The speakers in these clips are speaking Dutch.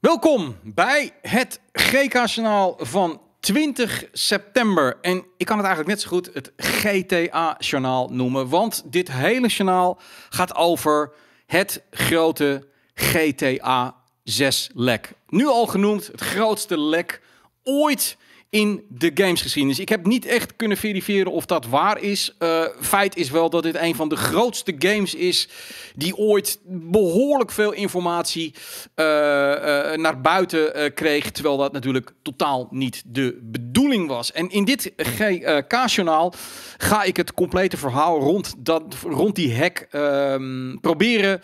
Welkom bij het GK-journaal van 20 september. En ik kan het eigenlijk net zo goed het GTA-journaal noemen. Want dit hele journaal gaat over het grote GTA 6-lek. Nu al genoemd het grootste lek ooit in de gamesgeschiedenis. Ik heb niet echt kunnen verifiëren of dat waar is. Uh, feit is wel dat dit een van de grootste games is die ooit behoorlijk veel informatie uh, uh, naar buiten kreeg, terwijl dat natuurlijk totaal niet de bedoeling was. En in dit GK-journaal ga ik het complete verhaal rond, dat, rond die hack ehm, proberen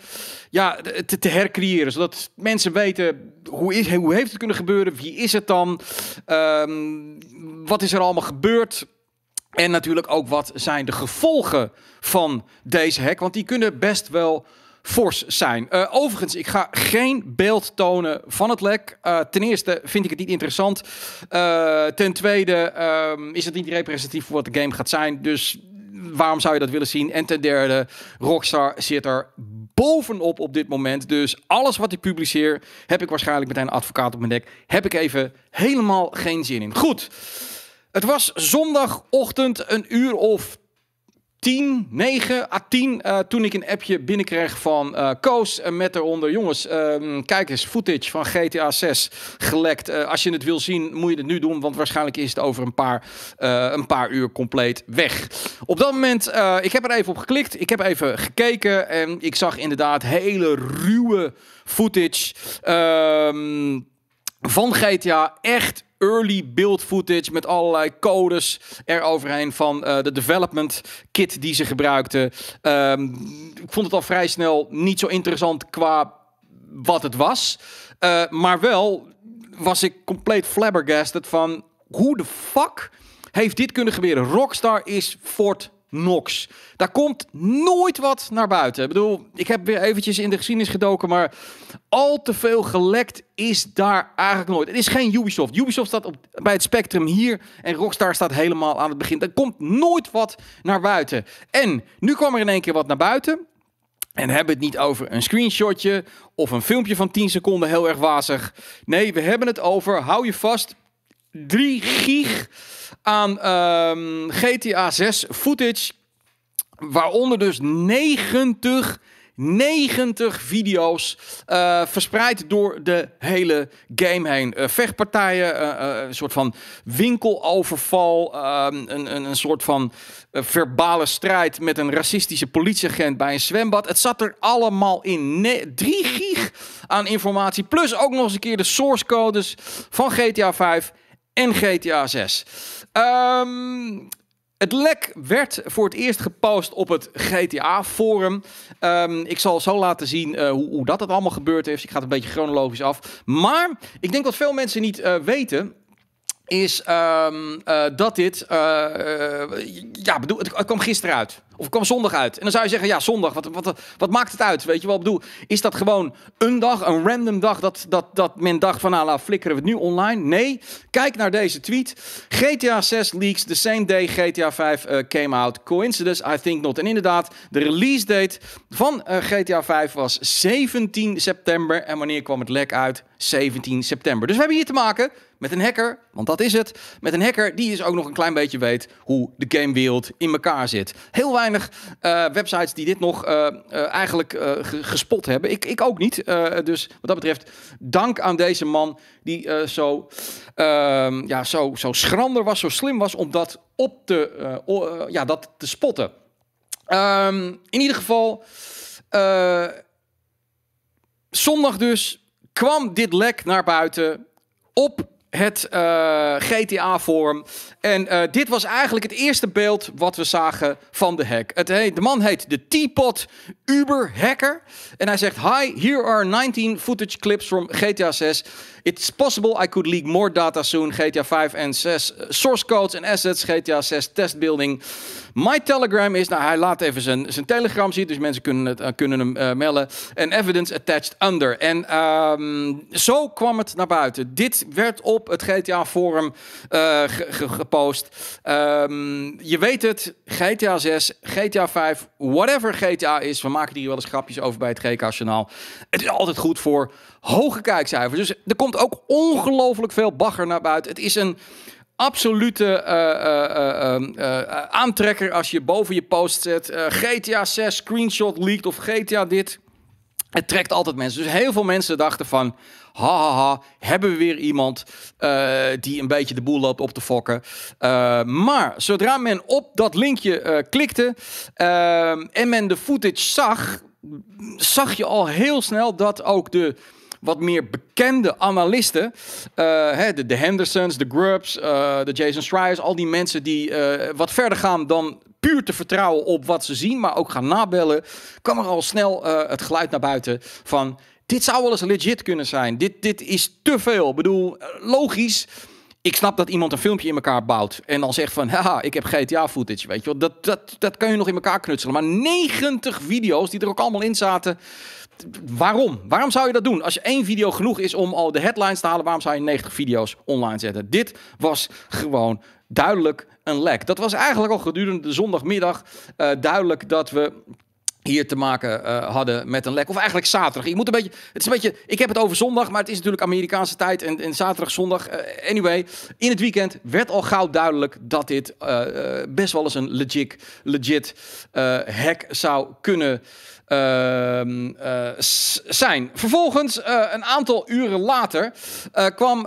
ja, te, hercreëren, zodat mensen weten hoe, is, hoe heeft het kunnen gebeuren, wie is het dan, um, wat is er allemaal gebeurd? En natuurlijk ook wat zijn de gevolgen van deze hack, want die kunnen best wel fors zijn. Uh, overigens, ik ga geen beeld tonen van het lek. Uh, ten eerste vind ik het niet interessant. Uh, ten tweede um, is het niet representatief voor wat de game gaat zijn. Dus waarom zou je dat willen zien? En ten derde, Rockstar zit er bovenop op dit moment. Dus alles wat ik publiceer, heb ik waarschijnlijk meteen een advocaat op mijn nek. Heb ik even helemaal geen zin in. Goed. Het was zondagochtend een uur of 10, 9 à 10 uh, toen ik een appje binnenkreeg van uh, Koos uh, met eronder jongens, uh, kijk eens, footage van GTA 6 gelekt. Eh, als je het wil zien, moet je het nu doen, want waarschijnlijk is het over een paar, eh, een paar uur compleet weg. Op dat moment, ik heb er even op geklikt, ik heb even gekeken en ik zag inderdaad hele ruwe footage ehm, van GTA. Echt early build footage met allerlei codes eroverheen van uh, de development kit die ze gebruikten. Um, ik vond het al vrij snel niet zo interessant qua wat het was. Uh, maar wel was ik compleet flabbergasted van hoe de fuck heeft dit kunnen gebeuren. Rockstar is Fort Knox. Daar komt nooit wat naar buiten. Ik bedoel, ik heb weer eventjes in de geschiedenis gedoken, maar al te veel gelekt is daar eigenlijk nooit. Het is geen Ubisoft. Ubisoft staat op, bij het spectrum hier en Rockstar staat helemaal aan het begin. Er komt nooit wat naar buiten. En nu kwam er in één keer wat naar buiten. En hebben het niet over een screenshotje of een filmpje van 10 seconden heel erg wazig. Nee, we hebben het over, hou je vast, 3 gig aan um, GTA 6 footage. Waaronder dus 90, 90 video's uh, verspreid door de hele game heen. Uh, vechtpartijen, uh, een soort van winkeloverval, een, een, een soort van verbale strijd met een racistische politieagent bij een zwembad. Het zat er allemaal in. Ne 3 gig aan informatie. Plus ook nog eens een keer de source codes van GTA 5 en GTA 6. Um, het lek werd voor het eerst gepost op het GTA-forum. Um, ik zal zo laten zien uh, hoe, hoe, dat het allemaal gebeurd is. Ik ga het een beetje chronologisch af. Maar ik denk dat veel mensen niet uh, weten is um, uh, dat dit, uh, ja, bedoel, het kwam gisteren uit. Of het kwam zondag uit. En dan zou je zeggen, ja, zondag, wat, wat, wat maakt het uit? Weet je wel, bedoel, is dat gewoon een dag, een random dag, dat, dat, dat men dacht van, nou, flikkeren we het nu online? Nee, kijk naar deze tweet. GTA 6 leaks the same day GTA 5 uh, came out. Coincidence? I think not. En inderdaad, de release date van GTA 5 was 17 september. En wanneer kwam het lek uit? 17 september. Dus we hebben hier te maken met een hacker, want dat is het. Met een hacker die dus ook nog een klein beetje weet hoe de gamewereld in elkaar zit. Heel weinig uh, websites die dit nog uh, uh, eigenlijk gespot hebben. Ik, ik ook niet. dus wat dat betreft, dank aan deze man die zo, ehm, ja, zo, zo schrander was, zo slim was om dat op te, ja, dat te spotten. Um, in ieder geval, zondag dus kwam dit lek naar buiten op het uh, GTA-forum. En uh, dit was eigenlijk het eerste beeld wat we zagen van de hack. Het heet, de man heet de Teapot Uber Hacker. En hij zegt: Hi, here are 19 footage clips from GTA 6. It's possible I could leak more data soon. GTA 5 en 6 source codes en assets. GTA 6 test building. My Telegram is, nou hij laat even zijn, zijn Telegram zien, dus mensen kunnen, het, uh, kunnen hem uh, melden. En evidence attached under. En um, zo kwam het naar buiten. Dit werd op het GTA Forum uh, gepost. Um, je weet het, GTA 6, GTA 5, whatever GTA is. We maken hier wel eens grapjes over bij het GK-journaal. Het is altijd goed voor hoge kijkcijfers. Dus er komt ook ongelooflijk veel bagger naar buiten. Het is een absolute uh, uh, aantrekker als je boven je post zet. GTA 6 screenshot leaked of GTA dit. Het trekt altijd mensen. Dus heel veel mensen dachten van... Ha, ha, ha hebben we weer iemand die een beetje de boel loopt op te fokken. maar zodra men op dat linkje klikte... en men de footage zag... zag je al heel snel dat ook de wat meer bekende analisten, uh, hè, de, de, Hendersons, de Grubs, uh, de Jason Schreiers, al die mensen die uh, wat verder gaan dan puur te vertrouwen op wat ze zien, maar ook gaan nabellen, kwam er al snel het geluid naar buiten van dit zou wel eens legit kunnen zijn. Dit, dit is te veel. Ik bedoel, logisch. Ik snap dat iemand een filmpje in elkaar bouwt en dan zegt van, haha, ik heb GTA footage, weet je wel. Dat, dat, dat kan je nog in elkaar knutselen. Maar 90 video's die er ook allemaal in zaten, waarom? Waarom zou je dat doen? Als je één video genoeg is om al de headlines te halen, waarom zou je 90 video's online zetten? Dit was gewoon duidelijk een lek. Dat was eigenlijk al gedurende de zondagmiddag uh, duidelijk dat we hier te maken uh, hadden met een lek. Of eigenlijk zaterdag. Ik moet een beetje, het is een beetje, ik heb het over zondag, maar het is natuurlijk Amerikaanse tijd en, en zaterdag, zondag. Uh, anyway, in het weekend werd al gauw duidelijk dat dit uh, best wel eens een legit, legit hack zou kunnen Ehm, eh, zijn. Vervolgens, een aantal uren later, kwam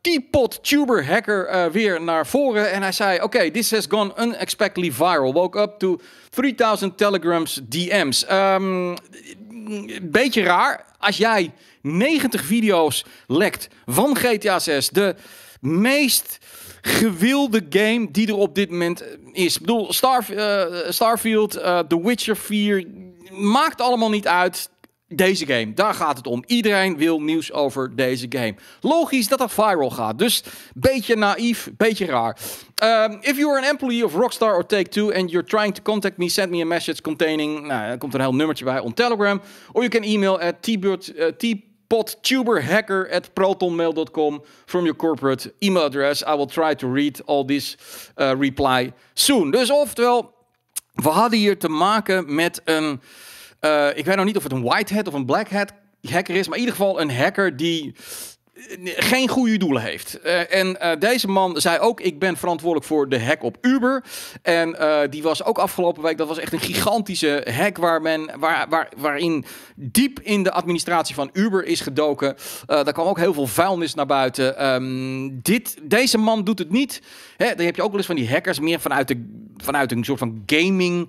Teapot Tuber Hacker weer naar voren en hij zei: Oké, okay, this has gone unexpectedly viral. Woke up to 3000 telegrams DM's. Um, beetje raar. Als jij 90 video's lekt van GTA 6, de meest gewilde game die er op dit moment is. Ik bedoel, Star, uh, Starfield, uh, The Witcher 4, maakt allemaal niet uit. Deze game, daar gaat het om. Iedereen wil nieuws over deze game. Logisch dat dat viral gaat. Dus beetje naïef, beetje raar. Um, if you are an employee of Rockstar or Take-Two and you're trying to contact me, send me a message containing... Nou, er komt een heel nummertje bij on Telegram. Or you can email at t-bird... Uh, pottuberhacker at protonmail.com from your corporate email address. I will try to read all this uh, reply soon. Dus oftewel, we hadden hier te maken met een, uh, ik weet nog niet of het een white hat of een black hat hacker is, maar in ieder geval een hacker die geen goede doelen heeft. Uh, en deze man zei ook: Ik ben verantwoordelijk voor de hack op Uber. En die was ook afgelopen week. Dat was echt een gigantische hack waar men, waar, waar, waarin diep in de administratie van Uber is gedoken. daar kwam ook heel veel vuilnis naar buiten. Um, dit, deze man doet het niet. Hè, dan heb je ook wel eens van die hackers meer vanuit, de, vanuit een soort van gaming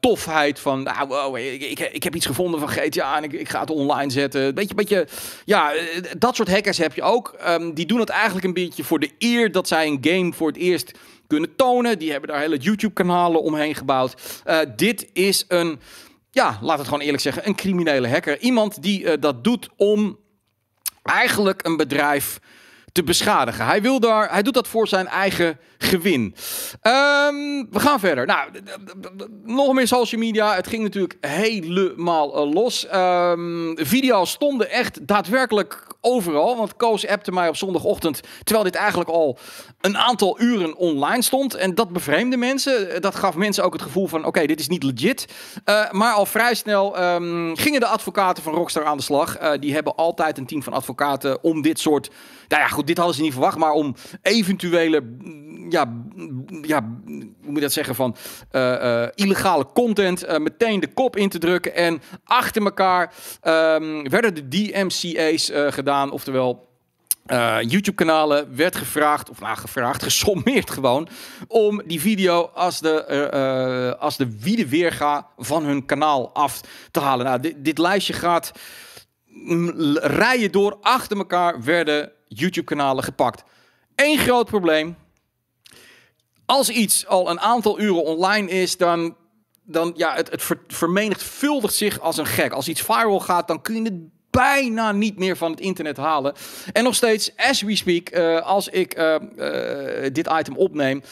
tofheid. Van nou, wow, ik, ik, heb iets gevonden van GTA en ik, ik ga het online zetten. Beetje, beetje, ja dat soort hackers heb je ook. Um, die doen het eigenlijk een beetje voor de eer dat zij een game voor het eerst kunnen tonen. Die hebben daar hele YouTube-kanalen omheen gebouwd. Dit is een, ja, laat het gewoon eerlijk zeggen, een criminele hacker. Iemand die dat doet om eigenlijk een bedrijf te beschadigen. Hij, wil daar, hij doet dat voor zijn eigen gewin. Um, we gaan verder. Nou, nog meer social media. Het ging natuurlijk helemaal uh, los. Um, video's stonden echt daadwerkelijk overal. Want Koos appte mij op zondagochtend, terwijl dit eigenlijk al een aantal uren online stond. En dat bevreemde mensen. Dat gaf mensen ook het gevoel van, oké, dit is niet legit. Uh, maar al vrij snel um, gingen de advocaten van Rockstar aan de slag. Uh, die hebben altijd een team van advocaten om dit soort... Nou ja, goed, dit hadden ze niet verwacht, maar om eventuele ja, ja, hoe moet je dat zeggen, van uh, illegale content meteen de kop in te drukken. En achter elkaar um, werden de DMCA's gedaan, oftewel... Uh, YouTube-kanalen werd gevraagd, of nou gevraagd, gesommeerd gewoon, om die video als de, uh, als de wiede weerga van hun kanaal af te halen. Nou, dit, dit lijstje gaat rijen door, achter elkaar werden YouTube-kanalen gepakt. Eén groot probleem, als iets al een aantal uren online is, dan, dan ja, het, het vermenigvuldigt zich als een gek. Als iets viral gaat, dan kun je het bijna niet meer van het internet halen. En nog steeds, as we speak, uh, als ik uh, uh, dit item opneem,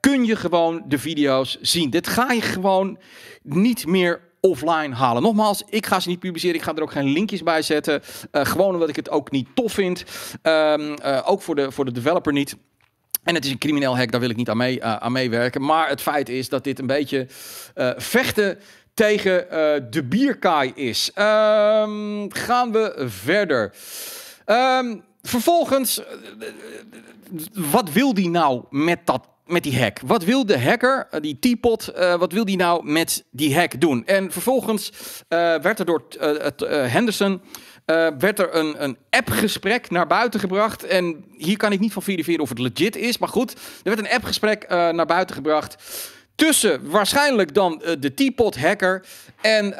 kun je gewoon de video's zien. Dit ga je gewoon niet meer offline halen. Nogmaals, ik ga ze niet publiceren. Ik ga er ook geen linkjes bij zetten. Uh, gewoon omdat ik het ook niet tof vind. Uh, ook voor de, voor de developer niet. En het is een crimineel hack, daar wil ik niet aan, mee, uh, aan meewerken. Maar het feit is dat dit een beetje vechten tegen de bierkaai is. Um, gaan we verder. Um, vervolgens, wat wil die nou met dat met die hack. Wat wil de hacker, eh, die teapot, uh, wat wil die nou met die hack doen? En vervolgens uh, werd er door Henderson werd er een, een appgesprek naar buiten gebracht. En hier kan ik niet van verifiëren of het legit is. Maar goed, er werd een appgesprek naar buiten gebracht tussen waarschijnlijk dan uh, de teapot hacker en uh,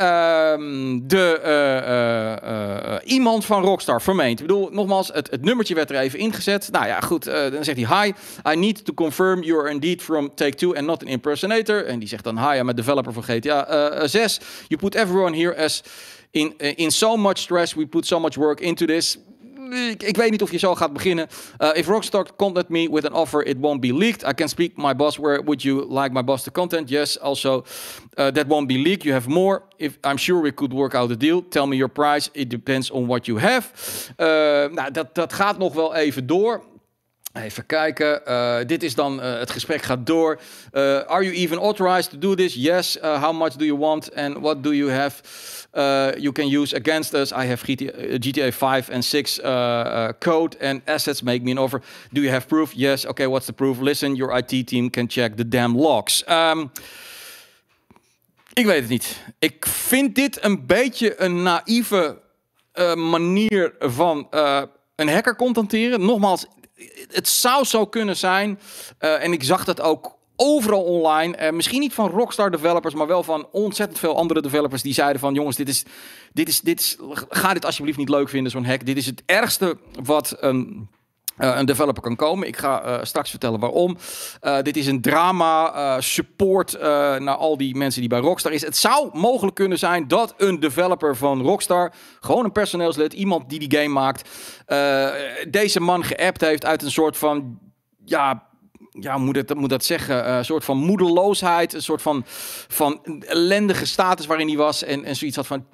de, uh, iemand van Rockstar, vermeend. Ik bedoel, nogmaals, het, het nummertje werd er even ingezet. Nou ja, goed, dan zegt hij, hi, I need to confirm you are indeed from Take-Two and not an impersonator. En die zegt dan, hi, I'm a developer van GTA 6. You put everyone here as in, in so much stress, we put so much work into this ik, ik, weet niet of je zo gaat beginnen. Uh, if Rockstar contact me with an offer, it won't be leaked. I can speak my boss. Where would you like my boss to content? Yes, also uh, that won't be leaked. You have more. If I'm sure we could work out a deal. Tell me your price. It depends on what you have. Uh, nou, dat, dat gaat nog wel even door. Even kijken. Uh, dit is dan uh, het gesprek gaat door. Uh, are you even authorized to do this? Yes. how much do you want? And what do you have? you can use against us. I have GTA, GTA 5 and 6 code and assets. Make me an offer. Do you have proof? Yes. Okay. What's the proof? Listen, your IT team can check the damn logs. Um, ik weet het niet. Ik vind dit een beetje een naïeve manier van een hacker contenteren. Nogmaals, het zou zo kunnen zijn, uh, en ik zag dat ook overal online. Uh, misschien niet van Rockstar developers, maar wel van ontzettend veel andere developers die zeiden van jongens, dit is, dit is, dit is, ga dit alsjeblieft niet leuk vinden, zo'n hack. Dit is het ergste wat een uh, een developer kan komen. Ik ga uh, straks vertellen waarom. Uh, dit is een drama, support naar al die mensen die bij Rockstar is. Het zou mogelijk kunnen zijn dat een developer van Rockstar, gewoon een personeelslid, iemand die die game maakt, deze man geappt heeft uit een soort van ja, ja, moet, het, moet dat zeggen? Een soort van moedeloosheid, een soort van, van ellendige status waarin hij was. En, en zoiets had van,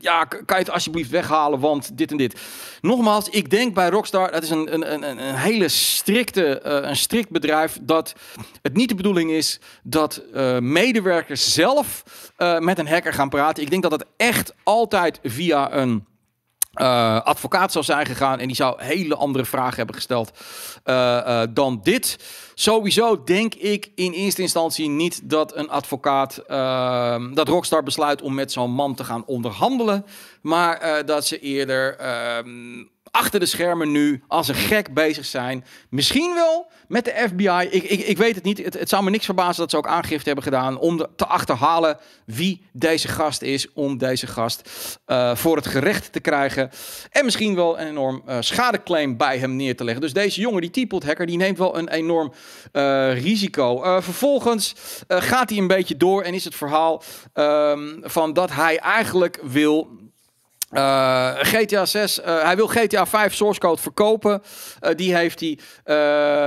ja, kan je het alsjeblieft weghalen, want dit en dit. Nogmaals, ik denk bij Rockstar, dat is een, een, een, een hele strikte, uh, een strikt bedrijf, dat het niet de bedoeling is dat uh, medewerkers zelf uh, met een hacker gaan praten. Ik denk dat het echt altijd via een uh, advocaat zou zijn gegaan en die zou hele andere vragen hebben gesteld uh, uh, dan dit. Sowieso denk ik in eerste instantie niet dat een advocaat, ehm, dat Rockstar besluit om met zo'n man te gaan onderhandelen, maar dat ze eerder ehm, achter de schermen nu als een gek bezig zijn. Misschien wel met de FBI. Ik, ik, ik weet het niet. Het, het, zou me niks verbazen dat ze ook aangifte hebben gedaan om te achterhalen wie deze gast is. Om deze gast uh, voor het gerecht te krijgen. En misschien wel een enorm uh, schadeclaim bij hem neer te leggen. Dus deze jongen, die Teapot hacker, die neemt wel een enorm uh, risico. vervolgens gaat hij een beetje door en is het verhaal um, van dat hij eigenlijk wil uh, GTA 6, uh, hij wil GTA 5 source code verkopen. Uh, die heeft hij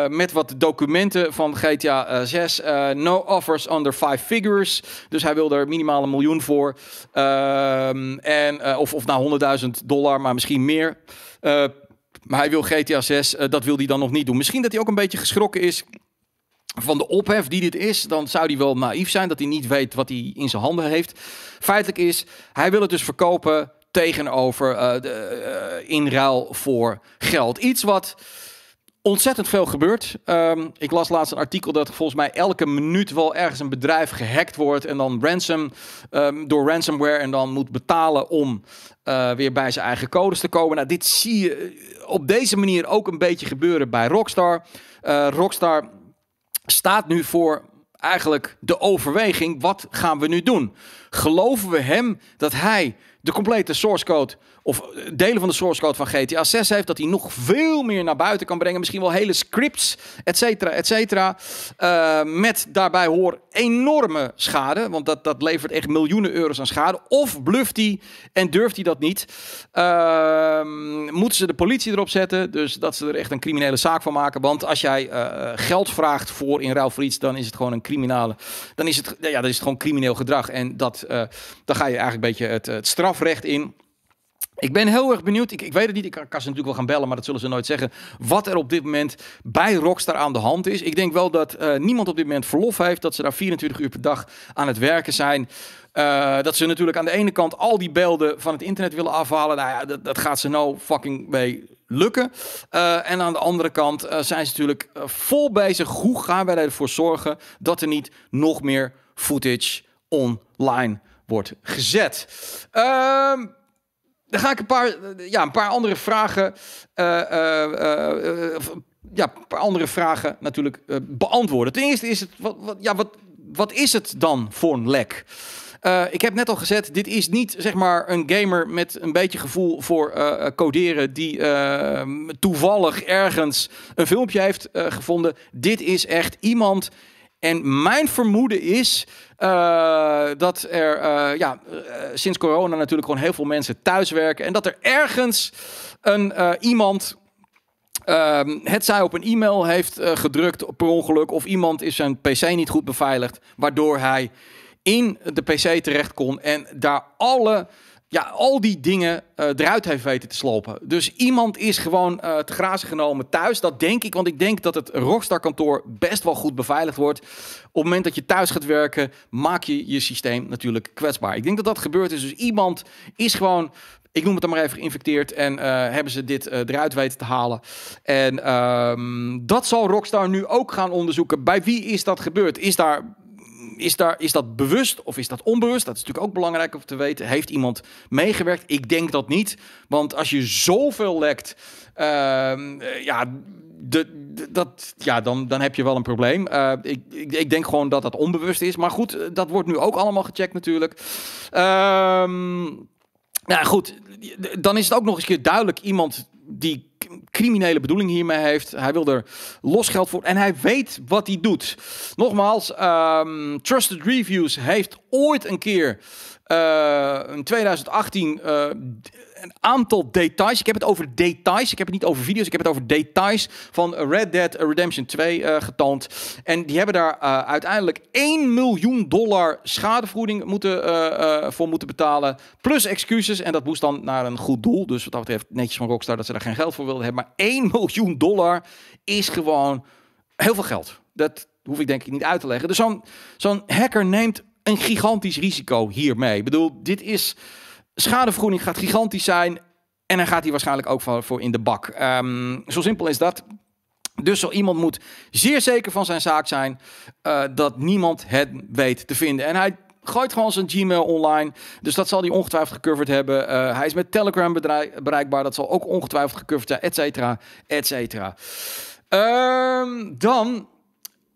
met wat documenten van GTA 6. no offers under 5 figures. Dus hij wil er minimaal een miljoen voor. Ehm, en, of, of nou 100.000 dollar, maar misschien meer. maar hij wil GTA 6, dat wil hij dan nog niet doen. Misschien dat hij ook een beetje geschrokken is van de ophef die dit is, dan zou hij wel naïef zijn dat hij niet weet wat hij in zijn handen heeft. Feitelijk is, hij wil het dus verkopen tegenover uh, de, uh, in ruil voor geld. Iets wat ontzettend veel gebeurt. Um, ik las laatst een artikel dat volgens mij elke minuut wel ergens een bedrijf gehackt wordt en dan ransom um, door ransomware en dan moet betalen om uh, weer bij zijn eigen codes te komen. Nou, dit zie je op deze manier ook een beetje gebeuren bij Rockstar. Rockstar staat nu voor eigenlijk de overweging: wat gaan we nu doen? Geloven we hem dat hij de complete source code of eh, delen van de source code van GTA 6 heeft, dat hij nog veel meer naar buiten kan brengen. Misschien wel hele scripts, et cetera, et cetera. Uh, met daarbij hoor enorme schade, want dat, dat levert echt miljoenen euro's aan schade. Of bluft hij en durft hij dat niet? Uh, moeten ze de politie erop zetten, dus dat ze er echt een criminele zaak van maken. Want als jij uh, geld vraagt voor in ruil voor iets, dan is het gewoon een criminele. Dan is het, ja, dan is gewoon crimineel gedrag. En dat, dan ga je eigenlijk een beetje het, het in. Ik ben heel erg benieuwd. Ik, ik weet het niet. Ik kan, ze natuurlijk wel gaan bellen, maar dat zullen ze nooit zeggen. Wat er op dit moment bij Rockstar aan de hand is. Ik denk wel dat uh, niemand op dit moment verlof heeft. Dat ze daar 24 uur per dag aan het werken zijn. Uh, dat ze natuurlijk aan de ene kant al die beelden van het internet willen afhalen. Nou ja, dat, dat gaat ze nou fucking mee lukken. Uh, en aan de andere kant zijn ze natuurlijk vol bezig. Hoe gaan wij ervoor zorgen dat er niet nog meer footage online wordt gezet? Ehm dan ga ik een paar, ja, een paar andere vragen. Uh, uh, ja, een paar andere vragen natuurlijk beantwoorden. Ten eerste is het, wat, wat, ja, wat, wat is het dan voor een lek? Ik heb net al gezet, dit is niet zeg maar een gamer met een beetje gevoel voor coderen die uh, toevallig ergens een filmpje heeft gevonden. Dit is echt iemand. En mijn vermoeden is uh, dat er uh, ja, uh, sinds corona natuurlijk gewoon heel veel mensen thuiswerken. En dat er ergens een, iemand ehm, het zij op een e-mail heeft gedrukt per ongeluk. Of iemand is zijn PC niet goed beveiligd. Waardoor hij in de PC terecht kon. En daar alle ja, al die dingen uh, eruit heeft weten te slopen. Dus iemand is gewoon uh, te grazen genomen thuis. Dat denk ik, want ik denk dat het Rockstar kantoor best wel goed beveiligd wordt. Op het moment dat je thuis gaat werken, maak je je systeem natuurlijk kwetsbaar. Ik denk dat dat gebeurd is. Dus iemand is gewoon ik noem het dan maar even geïnfecteerd. En uh, hebben ze dit eruit weten te halen. En uh, dat zal Rockstar nu ook gaan onderzoeken. Bij wie is dat gebeurd? Is daar is, daar, is dat bewust of is dat onbewust? Dat is natuurlijk ook belangrijk om te weten. Heeft iemand meegewerkt? Ik denk dat niet. Want als je zoveel lekt, uh, ja, de, dat, ja dan, dan heb je wel een probleem. Uh, ik, ik, ik, denk gewoon dat dat onbewust is. Maar goed, dat wordt nu ook allemaal gecheckt natuurlijk. Ehm, nou goed, dan is het ook nog eens duidelijk iemand die criminele bedoeling hiermee heeft. Hij wil er los geld voor en hij weet wat hij doet. Nogmaals, um, Trusted Reviews heeft ooit een keer uh, in 2018 uh, een aantal details. Ik heb het over details. Ik heb het niet over video's. Ik heb het over details van Red Dead Redemption 2 uh, getoond. En die hebben daar uh, uiteindelijk 1 miljoen dollar schadevergoeding moeten, uh, voor moeten betalen. Plus excuses. En dat moest dan naar een goed doel. Dus wat dat betreft netjes van Rockstar dat ze daar geen geld voor wilden hebben. Maar 1 miljoen dollar is gewoon heel veel geld. Dat hoef ik denk ik niet uit te leggen. Dus zo'n zo'n hacker neemt een gigantisch risico hiermee. Ik bedoel, dit is Schadevergoeding gaat gigantisch zijn. En dan gaat hij waarschijnlijk ook voor, in de bak. Um, zo simpel is dat. Dus zo iemand moet zeer zeker van zijn zaak zijn uh, dat niemand het weet te vinden. En hij gooit gewoon zijn Gmail online. Dus dat zal hij ongetwijfeld gecoverd hebben. Uh, hij is met Telegram bereikbaar. Dat zal ook ongetwijfeld gecoverd zijn, et cetera, et cetera. Um, dan,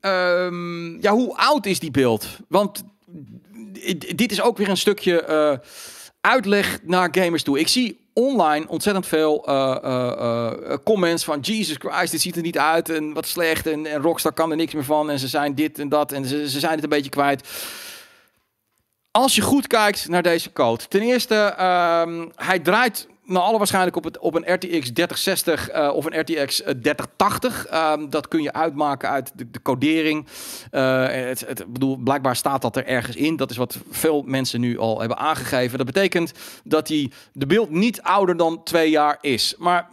um, ja, hoe oud is die beeld? Want dit is ook weer een stukje... Uh, uitleg naar gamers toe. Ik zie online ontzettend veel uh, uh, comments van Jesus Christ, dit ziet er niet uit en wat slecht en, en, Rockstar kan er niks meer van en ze zijn dit en dat en ze, ze zijn het een beetje kwijt. Als je goed kijkt naar deze code, ten eerste, uh, hij draait naar alle waarschijnlijk op, het, op een RTX 3060 uh, of een RTX 3080. Um, dat kun je uitmaken uit de, de codering. Uh, het, het, bedoel, blijkbaar staat dat er ergens in. Dat is wat veel mensen nu al hebben aangegeven. Dat betekent dat die, de beeld niet ouder dan twee jaar is. Maar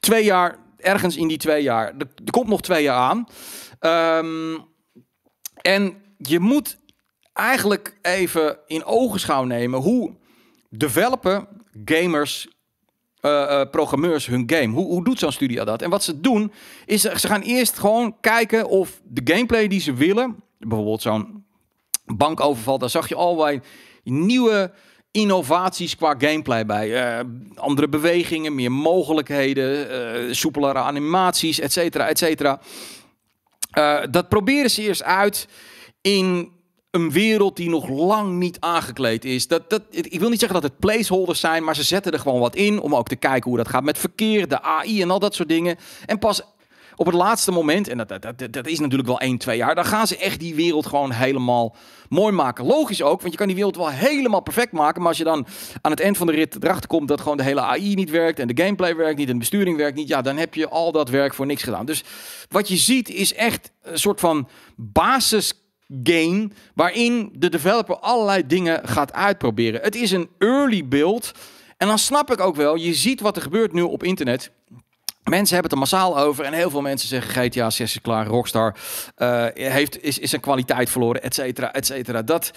twee jaar, ergens in die twee jaar. Er, komt nog twee jaar aan. Um, en je moet eigenlijk even in ogenschouw nemen hoe developen gamers, uh, uh, programmeurs hun game. Hoe, hoe doet zo'n studio dat? En wat ze doen, is ze gaan eerst gewoon kijken of de gameplay die ze willen, bijvoorbeeld zo'n bankoverval, daar zag je allerlei nieuwe innovaties qua gameplay bij. Uh, andere bewegingen, meer mogelijkheden, soepelere animaties, et cetera, et cetera. Dat proberen ze eerst uit in een wereld die nog lang niet aangekleed is. Dat, dat, ik wil niet zeggen dat het placeholders zijn, maar ze zetten er gewoon wat in om ook te kijken hoe dat gaat met verkeer, de AI en al dat soort dingen. En pas op het laatste moment, en dat, dat, dat, is natuurlijk wel 1, 2 jaar, dan gaan ze echt die wereld gewoon helemaal mooi maken. Logisch ook, want je kan die wereld wel helemaal perfect maken, maar als je dan aan het eind van de rit erachter komt dat gewoon de hele AI niet werkt en de gameplay werkt niet en de besturing werkt niet, ja, dan heb je al dat werk voor niks gedaan. Dus wat je ziet is echt een soort van basis game waarin de developer allerlei dingen gaat uitproberen. Het is een early build en dan snap ik ook wel, je ziet wat er gebeurt nu op internet. Mensen hebben het er massaal over en heel veel mensen zeggen GTA 6 is klaar, Rockstar uh, heeft, is, is een kwaliteit verloren, et cetera, et cetera. Dat,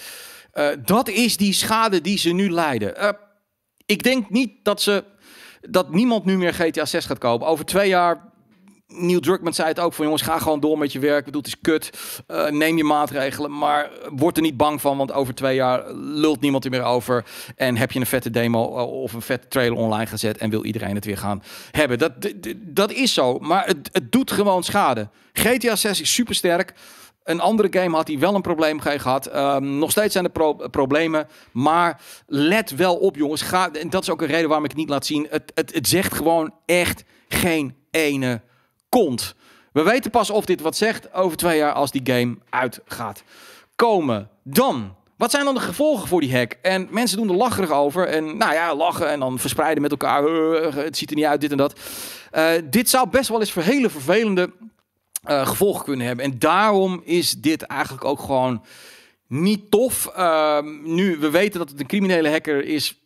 uh, dat is die schade die ze nu lijden. Uh, ik denk niet dat ze dat niemand nu meer GTA 6 gaat kopen. Over twee jaar Neil Druckmann zei het ook van jongens, ga gewoon door met je werk. Bedoel, het is kut. Uh, neem je maatregelen, maar word er niet bang van, want over twee jaar lult niemand er meer over. En heb je een vette demo of een vette trailer online gezet en wil iedereen het weer gaan hebben. Dat, dat is zo, maar het, het doet gewoon schade. GTA 6 is super sterk. Een andere game had hij wel een probleem gehad. Um, nog steeds zijn er pro problemen. Maar let wel op, jongens. Ga, en dat is ook een reden waarom ik het niet laat zien. Het, het, het zegt gewoon echt geen ene We weten pas of dit wat zegt over twee jaar als die game uit gaat komen. Dan, wat zijn dan de gevolgen voor die hack? En mensen doen er lacherig over. En nou ja, lachen en dan verspreiden met elkaar. Het ziet er niet uit, dit en dat. Uh, dit zou best wel eens voor hele vervelende uh, gevolgen kunnen hebben. En daarom is dit eigenlijk ook gewoon niet tof. Uh, nu, we weten dat het een criminele hacker is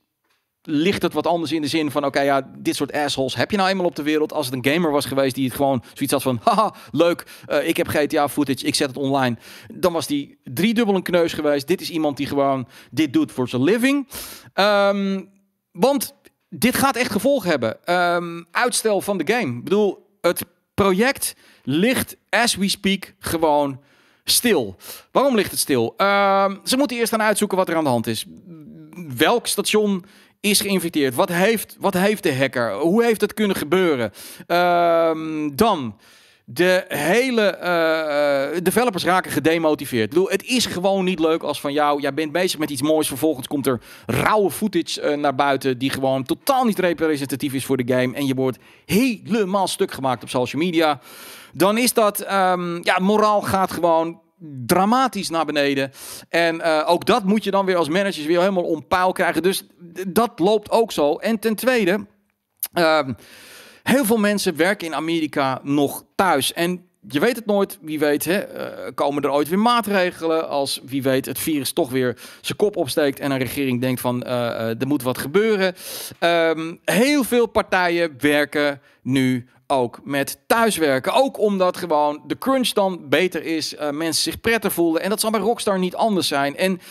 ligt het wat anders in de zin van, oké, ja, dit soort assholes heb je nou eenmaal op de wereld. Als het een gamer was geweest die het gewoon zoiets had van, haha, leuk, uh, ik heb GTA footage, ik zet het online. Dan was die driedubbel een kneus geweest. Dit is iemand die gewoon dit doet voor zijn living. Um, want dit gaat echt gevolgen hebben. Um, uitstel van de game. Ik bedoel, het project ligt, as we speak, gewoon stil. Waarom ligt het stil? Uh, ze moeten eerst gaan uitzoeken wat er aan de hand is. Welk station is geïnfecteerd? Wat heeft, wat heeft de hacker? Hoe heeft het kunnen gebeuren? Uh, dan de hele uh, developers raken gedemotiveerd. Bedoel, het is gewoon niet leuk als van jou, jij bent bezig met iets moois, vervolgens komt er rauwe footage uh, naar buiten die gewoon totaal niet representatief is voor de game en je wordt helemaal stuk gemaakt op social media. Dan is dat, um, ja, moraal gaat gewoon dramatisch naar beneden. En uh, ook dat moet je dan weer als manager weer helemaal om peil krijgen. Dus dat loopt ook zo. En ten tweede, uh, heel veel mensen werken in Amerika nog thuis. En je weet het nooit, wie weet, hè, uh, komen er ooit weer maatregelen als wie weet het virus toch weer zijn kop opsteekt en een regering denkt van uh, er moet wat gebeuren. Um, heel veel partijen werken nu ook met thuiswerken. Ook omdat gewoon de crunch dan beter is, uh, mensen zich prettig voelen. En dat zal bij Rockstar niet anders zijn. En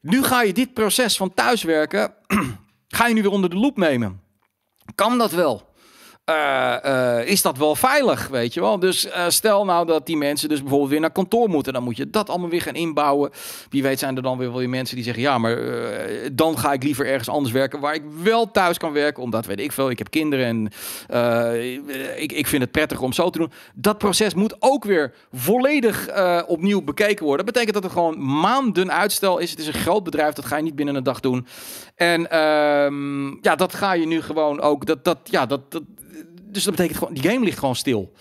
nu ga je dit proces van thuiswerken, ga je nu weer onder de loep nemen. Kan dat wel? Uh, uh, is dat wel veilig, weet je wel? Dus uh, stel nou dat die mensen dus bijvoorbeeld weer naar kantoor moeten, dan moet je dat allemaal weer gaan inbouwen. Wie weet zijn er dan weer wel mensen die zeggen, ja, maar dan ga ik liever ergens anders werken waar ik wel thuis kan werken, omdat weet ik veel, ik heb kinderen en ik, ik vind het prettig om zo te doen. Dat proces moet ook weer volledig opnieuw bekeken worden. Dat betekent dat het gewoon maanden uitstel is. Het is een groot bedrijf, dat ga je niet binnen een dag doen. En ehm, ja, dat ga je nu gewoon ook, dat, dat, ja, dat dus dat betekent gewoon, die game ligt gewoon stil.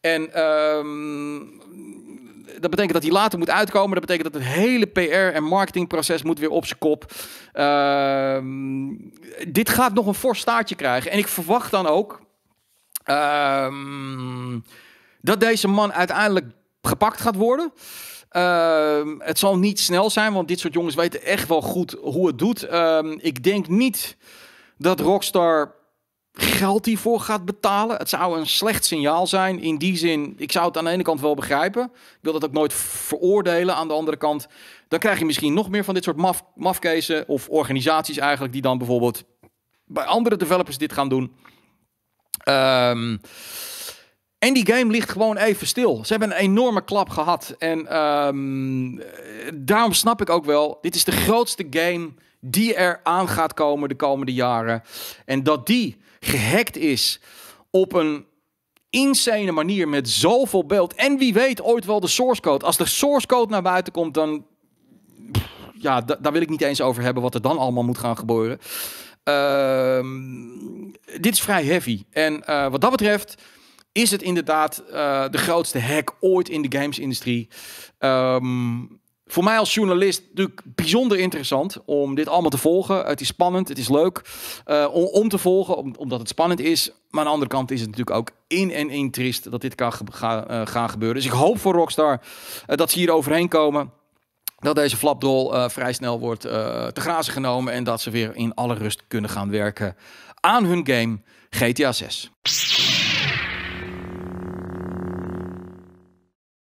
En um, dat betekent dat hij later moet uitkomen. Dat betekent dat het hele PR en marketingproces moet weer op zijn kop. Um, dit gaat nog een fors staartje krijgen. En ik verwacht dan ook um, dat deze man uiteindelijk gepakt gaat worden. Het zal niet snel zijn, want dit soort jongens weten echt wel goed hoe het doet. Ik denk niet dat Rockstar geld hiervoor gaat betalen. Het zou een slecht signaal zijn. In die zin, ik zou het aan de ene kant wel begrijpen. Ik wil dat ook nooit veroordelen. Aan de andere kant, dan krijg je misschien nog meer van dit soort maf of organisaties eigenlijk die dan bijvoorbeeld bij andere developers dit gaan doen. Um, en die game ligt gewoon even stil. Ze hebben een enorme klap gehad. En um, daarom snap ik ook wel, dit is de grootste game die er aan gaat komen de komende jaren. En dat die gehackt is op een insane manier met zoveel beeld. En wie weet ooit wel de source code. Als de source code naar buiten komt, dan ja, daar wil ik niet eens over hebben wat er dan allemaal moet gaan gebeuren. Ehm, dit is vrij heavy. En uh, wat dat betreft is het inderdaad uh, de grootste hack ooit in de gamesindustrie. Um, voor mij als journalist natuurlijk bijzonder interessant om dit allemaal te volgen. Het is spannend, het is leuk uh, om, te volgen, omdat het spannend is. Maar aan de andere kant is het natuurlijk ook in en in triest dat dit kan uh, gaan gebeuren. Dus ik hoop voor Rockstar uh, dat ze hier overheen komen. Dat deze flapdrol vrij snel wordt te grazen genomen. En dat ze weer in alle rust kunnen gaan werken aan hun game GTA 6.